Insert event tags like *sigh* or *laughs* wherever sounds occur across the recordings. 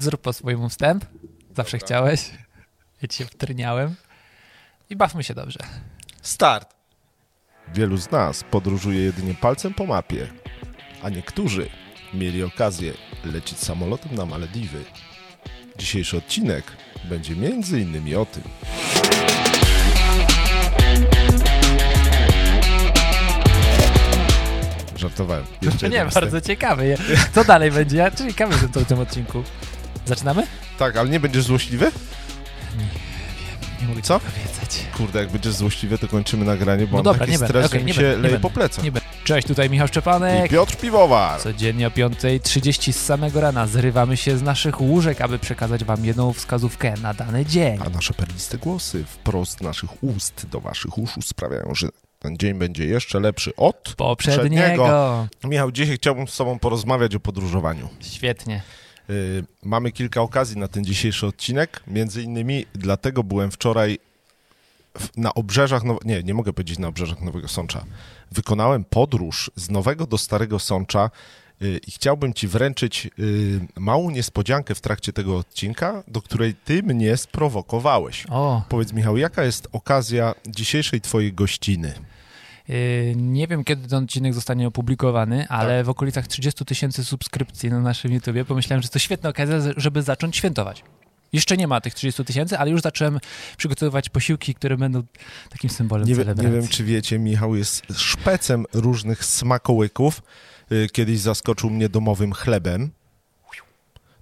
Zrób po swojemu wstęp. Zawsze Dobra. chciałeś. Ja ci się wtrniałem. I bawmy się dobrze. Start! Wielu z nas podróżuje jedynie palcem po mapie, a niektórzy mieli okazję lecieć samolotem na Malediwy. Dzisiejszy odcinek będzie między innymi o tym. Żartowałem. Jeszcze nie, bardzo ciekawy. Co dalej będzie? Ja ciekawy jestem w tym odcinku. Zaczynamy? Tak, ale nie będziesz złośliwy? Nie mogę Co? powiedzieć. Kurde, jak będziesz złośliwy, to kończymy nagranie, bo No mam dobra, taki nie będę, stres, okej, że mi nie się będę, nie leje będę. po plecach. Nie będę. Cześć, tutaj Michał I Szczepanek. Piotr Piwowar. Codziennie o 5.30 z samego rana zrywamy się z naszych łóżek, aby przekazać wam jedną wskazówkę na dany dzień. A nasze perliste głosy wprost z naszych ust do waszych uszu sprawiają, że ten dzień będzie jeszcze lepszy od Poprzedniego. Michał, dzisiaj chciałbym z tobą porozmawiać o podróżowaniu. Świetnie. Yy, mamy kilka okazji na ten dzisiejszy odcinek, między innymi dlatego byłem wczoraj na obrzeżach, Now- nie, nie mogę powiedzieć na obrzeżach Nowego Sącza. Wykonałem podróż z Nowego do Starego Sącza yy, i chciałbym ci wręczyć yy, małą niespodziankę w trakcie tego odcinka, do której ty mnie sprowokowałeś. O, Powiedz Michał, jaka jest okazja dzisiejszej twojej gościny? Yy, nie wiem kiedy ten odcinek zostanie opublikowany, ale w okolicach 30 tysięcy subskrypcji na naszym YouTubie pomyślałem, że to świetna okazja, żeby zacząć świętować. Jeszcze nie ma tych 30 tysięcy, ale już zacząłem przygotowywać posiłki, które będą takim symbolem Nie, wie- nie celebracji. wiem, czy wiecie, Michał jest szpecem różnych smakołyków. Y, Kiedyś zaskoczył mnie domowym chlebem.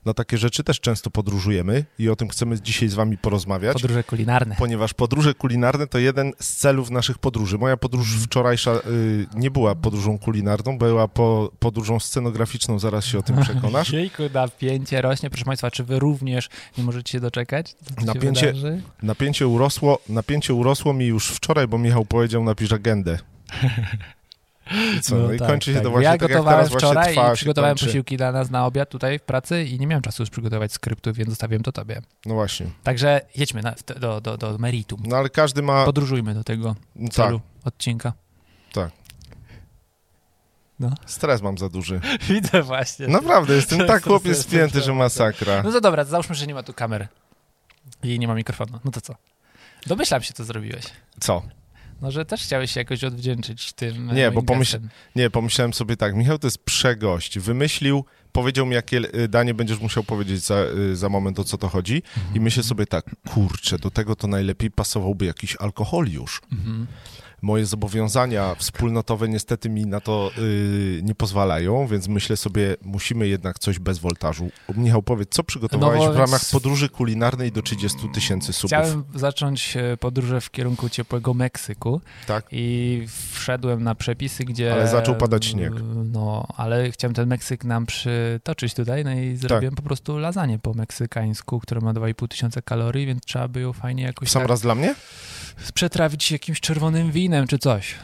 Na takie rzeczy też często podróżujemy i o tym chcemy dzisiaj z wami porozmawiać. Podróże kulinarne. Ponieważ podróże kulinarne to jeden z celów naszych podróży. Moja podróż wczorajsza y, nie była podróżą kulinarną, była po, podróżą scenograficzną, zaraz się o tym *laughs* przekonasz. Jejku, napięcie rośnie. Proszę Państwa, czy Wy również nie możecie się doczekać? Się Napięcie- wydarzy? Napięcie urosło, napięcie urosło mi już wczoraj, bo Michał powiedział napisz agendę. *laughs* I co? No, i tak, kończy się tak. to właśnie Ja tak, jak gotowałem teraz właśnie wczoraj trwa, i przygotowałem posiłki dla nas na obiad tutaj w pracy i nie miałem czasu już przygotować skryptu, więc zostawiłem to Tobie. No właśnie. Także jedźmy na, do, do, do meritum. No ale każdy ma... Podróżujmy do tego tak, celu odcinka. tak. No. Stres mam za duży. *laughs* Widzę właśnie. Naprawdę, jestem *laughs* tak chłopiec spięty, że masakra. No to dobra, załóżmy, że nie ma tu kamery i nie ma mikrofonu. No to co? Domyślam się, co zrobiłeś. Co? No, że też chciałeś się jakoś odwdzięczyć tym e, Nie, bo pomyśl-. Nie, pomyślałem sobie tak, Michał to jest przegość. Wymyślił, powiedział mi, jakie y, danie będziesz musiał powiedzieć za, y, za moment, o co to chodzi. I myślę sobie tak, kurczę, do tego to najlepiej pasowałby jakiś alkohol już. Mhm. Moje zobowiązania wspólnotowe niestety mi na to y, nie pozwalają, więc myślę sobie, musimy jednak coś bez woltażu. Michał, powiedz, co przygotowałeś No w ramach podróży kulinarnej do 30 tysięcy subów? Chciałem zacząć e, podróżę w kierunku ciepłego Meksyku Tak? i wszedłem na przepisy, gdzie... Ale zaczął padać śnieg. No, ale chciałem ten Meksyk nam przytoczyć tutaj, no i zrobiłem po prostu lasagne po meksykańsku, która ma 2,5 tysiąca kalorii, więc trzeba by ją fajnie jakoś W sam tak raz dla mnie? Przetrawić jakimś czerwonym winem czy coś.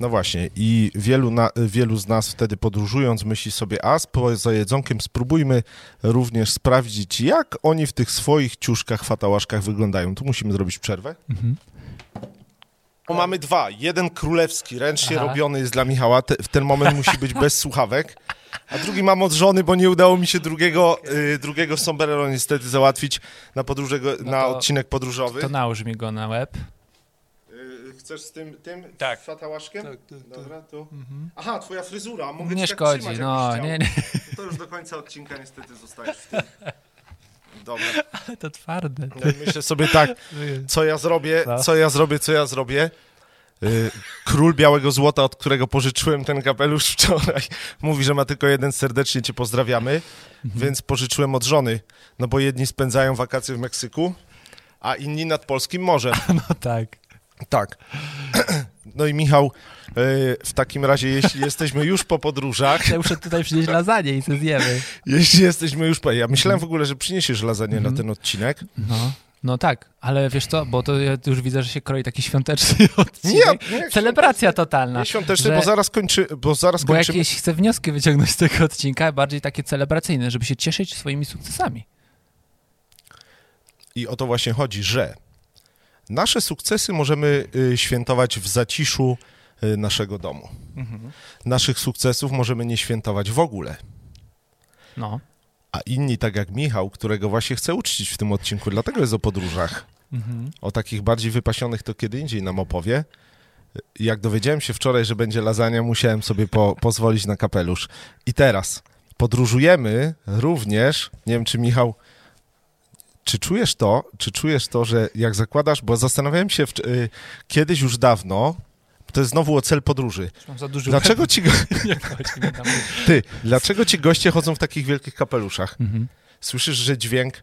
No właśnie, i wielu, na, wielu z nas wtedy podróżując myśli sobie, a z poza jedzonkiem spróbujmy również sprawdzić, jak oni w tych swoich ciuszkach, fatałaszkach wyglądają. Tu musimy zrobić przerwę. Mhm. O, mamy dwa. Jeden królewski, ręcznie Aha. robiony jest dla Michała. Te, w ten moment musi być bez słuchawek. A drugi mam od żony, bo nie udało mi się drugiego, y, drugiego sombrero niestety załatwić na, podróże, No na to- odcinek podróżowy. To nałóż mi go na łeb. Chcesz z tym, tym Tak. fatałaszkiem? Tak, tak, tak. Dobra, tu. Aha, twoja fryzura. Mogę Nie tak szkodzi, trzymać, no, nie, nie, To już do końca odcinka niestety zostajesz w tym. Dobra. *laughs* ale to twarde. No myślę sobie tak, co ja zrobię, No. co ja zrobię, co ja zrobię. Król Białego Złota, od którego pożyczyłem ten kapelusz *laughs* wczoraj, mówi, że ma tylko jeden, serdecznie cię pozdrawiamy, więc pożyczyłem od żony, no bo jedni spędzają wakacje w Meksyku, a inni nad polskim morzem. *laughs* No tak. Tak. *clears throat* No i Michał, y, w takim razie, jeśli jesteśmy już po podróżach, Ja muszę tutaj przynieść lasagne i sobie zjemy. *laughs* jeśli jesteśmy już po... Ja myślałem w ogóle, że przyniesiesz lasagne Mhm. na ten odcinek. No. No tak, ale wiesz co, bo to ja już widzę, że się kroi taki świąteczny *laughs* odcinek. nie, Celebracja totalna. Nie świąteczny, że- bo zaraz kończy, bo zaraz Bo kończymy. jakieś chcę wnioski wyciągnąć z tego odcinka, bardziej takie celebracyjne, żeby się cieszyć swoimi sukcesami. I o to właśnie chodzi, że nasze sukcesy możemy y, świętować w zaciszu y, naszego domu. Naszych sukcesów możemy nie świętować w ogóle. No. a inni, tak jak Michał, którego właśnie chcę uczcić w tym odcinku, dlatego jest o podróżach. O takich bardziej wypasionych to kiedy indziej nam opowie. Jak dowiedziałem się wczoraj, że będzie lasagna, musiałem sobie po, *laughs* pozwolić na kapelusz. I teraz podróżujemy również, nie wiem czy Michał, czy czujesz to, czy czujesz to, że jak zakładasz, bo zastanawiałem się w, y, kiedyś już dawno, to jest znowu o cel podróży. Mam za duży Dlaczego ci, go, *laughs* nie ty, dlaczego ci goście chodzą w takich wielkich kapeluszach? Mhm. Słyszysz, że dźwięk,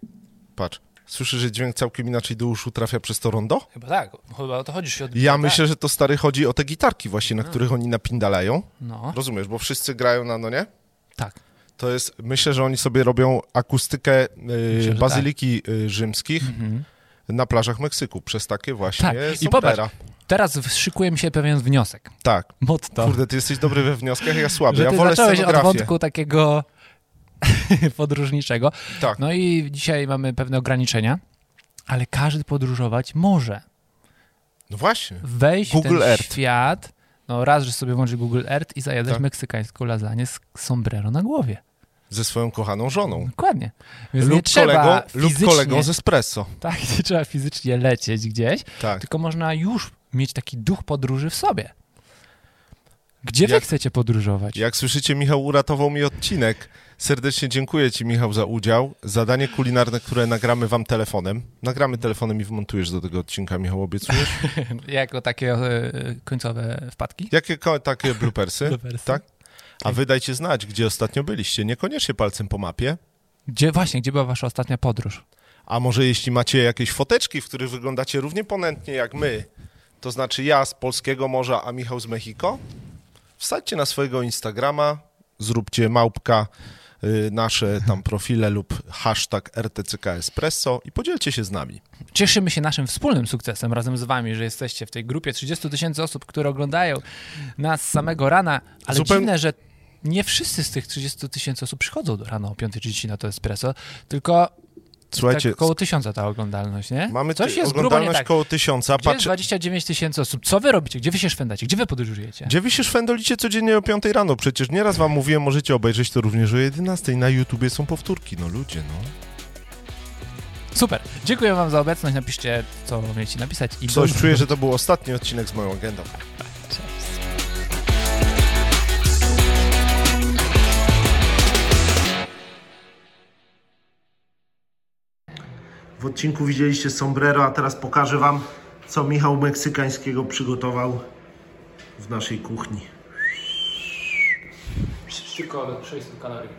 patrz, słyszysz, że dźwięk całkiem inaczej do uszu trafia przez to rondo? Chyba tak, chyba o to chodzi się Ja myślę, że to stary chodzi o te gitarki właśnie, na których oni napindalają. No, Rozumiesz, bo wszyscy grają na, no nie? tak. To jest, myślę, że oni sobie robią akustykę y, że bazyliki y, rzymskich Mhm. na plażach Meksyku, przez takie właśnie Tak, i sombrera. Teraz szykuje mi się pewien wniosek. Tak. Motto. Kurde, ty jesteś dobry we wnioskach, ja słaby. że Ja ty wolę zacząłeś od wątku takiego *laughs* podróżniczego. Tak. No i dzisiaj mamy pewne ograniczenia, ale każdy podróżować może. No właśnie. Wejść w Google ten Earth. świat, no raz, że sobie włączyć Google Earth i zajadać Tak. meksykańską lasagne z sombrero na głowie. Ze swoją kochaną żoną. Dokładnie. Więc Lub, trzeba kolego, lub fizycznie, kolegą z espresso. Tak, nie trzeba fizycznie lecieć gdzieś, Tak. tylko można już mieć taki duch podróży w sobie. Gdzie wy Jak- chcecie podróżować? Jak słyszycie, Michał uratował mi odcinek. Serdecznie dziękuję Ci, Michał, za udział. Zadanie kulinarne, które nagramy Wam telefonem. Nagramy telefonem i wmontujesz do tego odcinka, Michał, obiecujesz? *laughs* jako takie e, końcowe wpadki? Jakie takie bloopersy? Bloopersy. Tak? A Wy dajcie znać, gdzie ostatnio byliście. Niekoniecznie palcem po mapie. Gdzie właśnie, gdzie była wasza ostatnia podróż? A może jeśli macie jakieś foteczki, w których wyglądacie równie ponętnie jak my, to znaczy ja z polskiego morza, a Michał z Mexico, wsadźcie na swojego Instagrama, zróbcie małpka y, nasze tam profile lub hashtag RTCK Espresso i podzielcie się z nami. Cieszymy się naszym wspólnym sukcesem razem z wami, że jesteście w tej grupie 30 tysięcy osób, które oglądają nas z samego rana, ale Zupełnie- dziwne, że nie wszyscy z tych 30 tysięcy osób przychodzą rano o 5.30 na to espresso, tylko Słuchajcie, tak około tysiąca ta oglądalność, nie? mamy Coś jest grubo oglądalność tak. koło tysiąca. Gdzie Patrz, 29 tysięcy osób? Co wy robicie? Gdzie wy się szwędacie? Gdzie wy podróżujecie? gdzie wy się szwendolicie codziennie o 5 rano? Przecież nieraz wam mówiłem, możecie obejrzeć to również o 11. Na YouTubie są powtórki. No ludzie, no. Super. Dziękuję wam za obecność. Napiszcie, co mieliście napisać. I Coś czuję, że to był ostatni odcinek z moją agendą. W odcinku widzieliście sombrero, a teraz pokażę Wam, co Michał Meksykańskiego przygotował w naszej kuchni. Tylko 600 kalorii.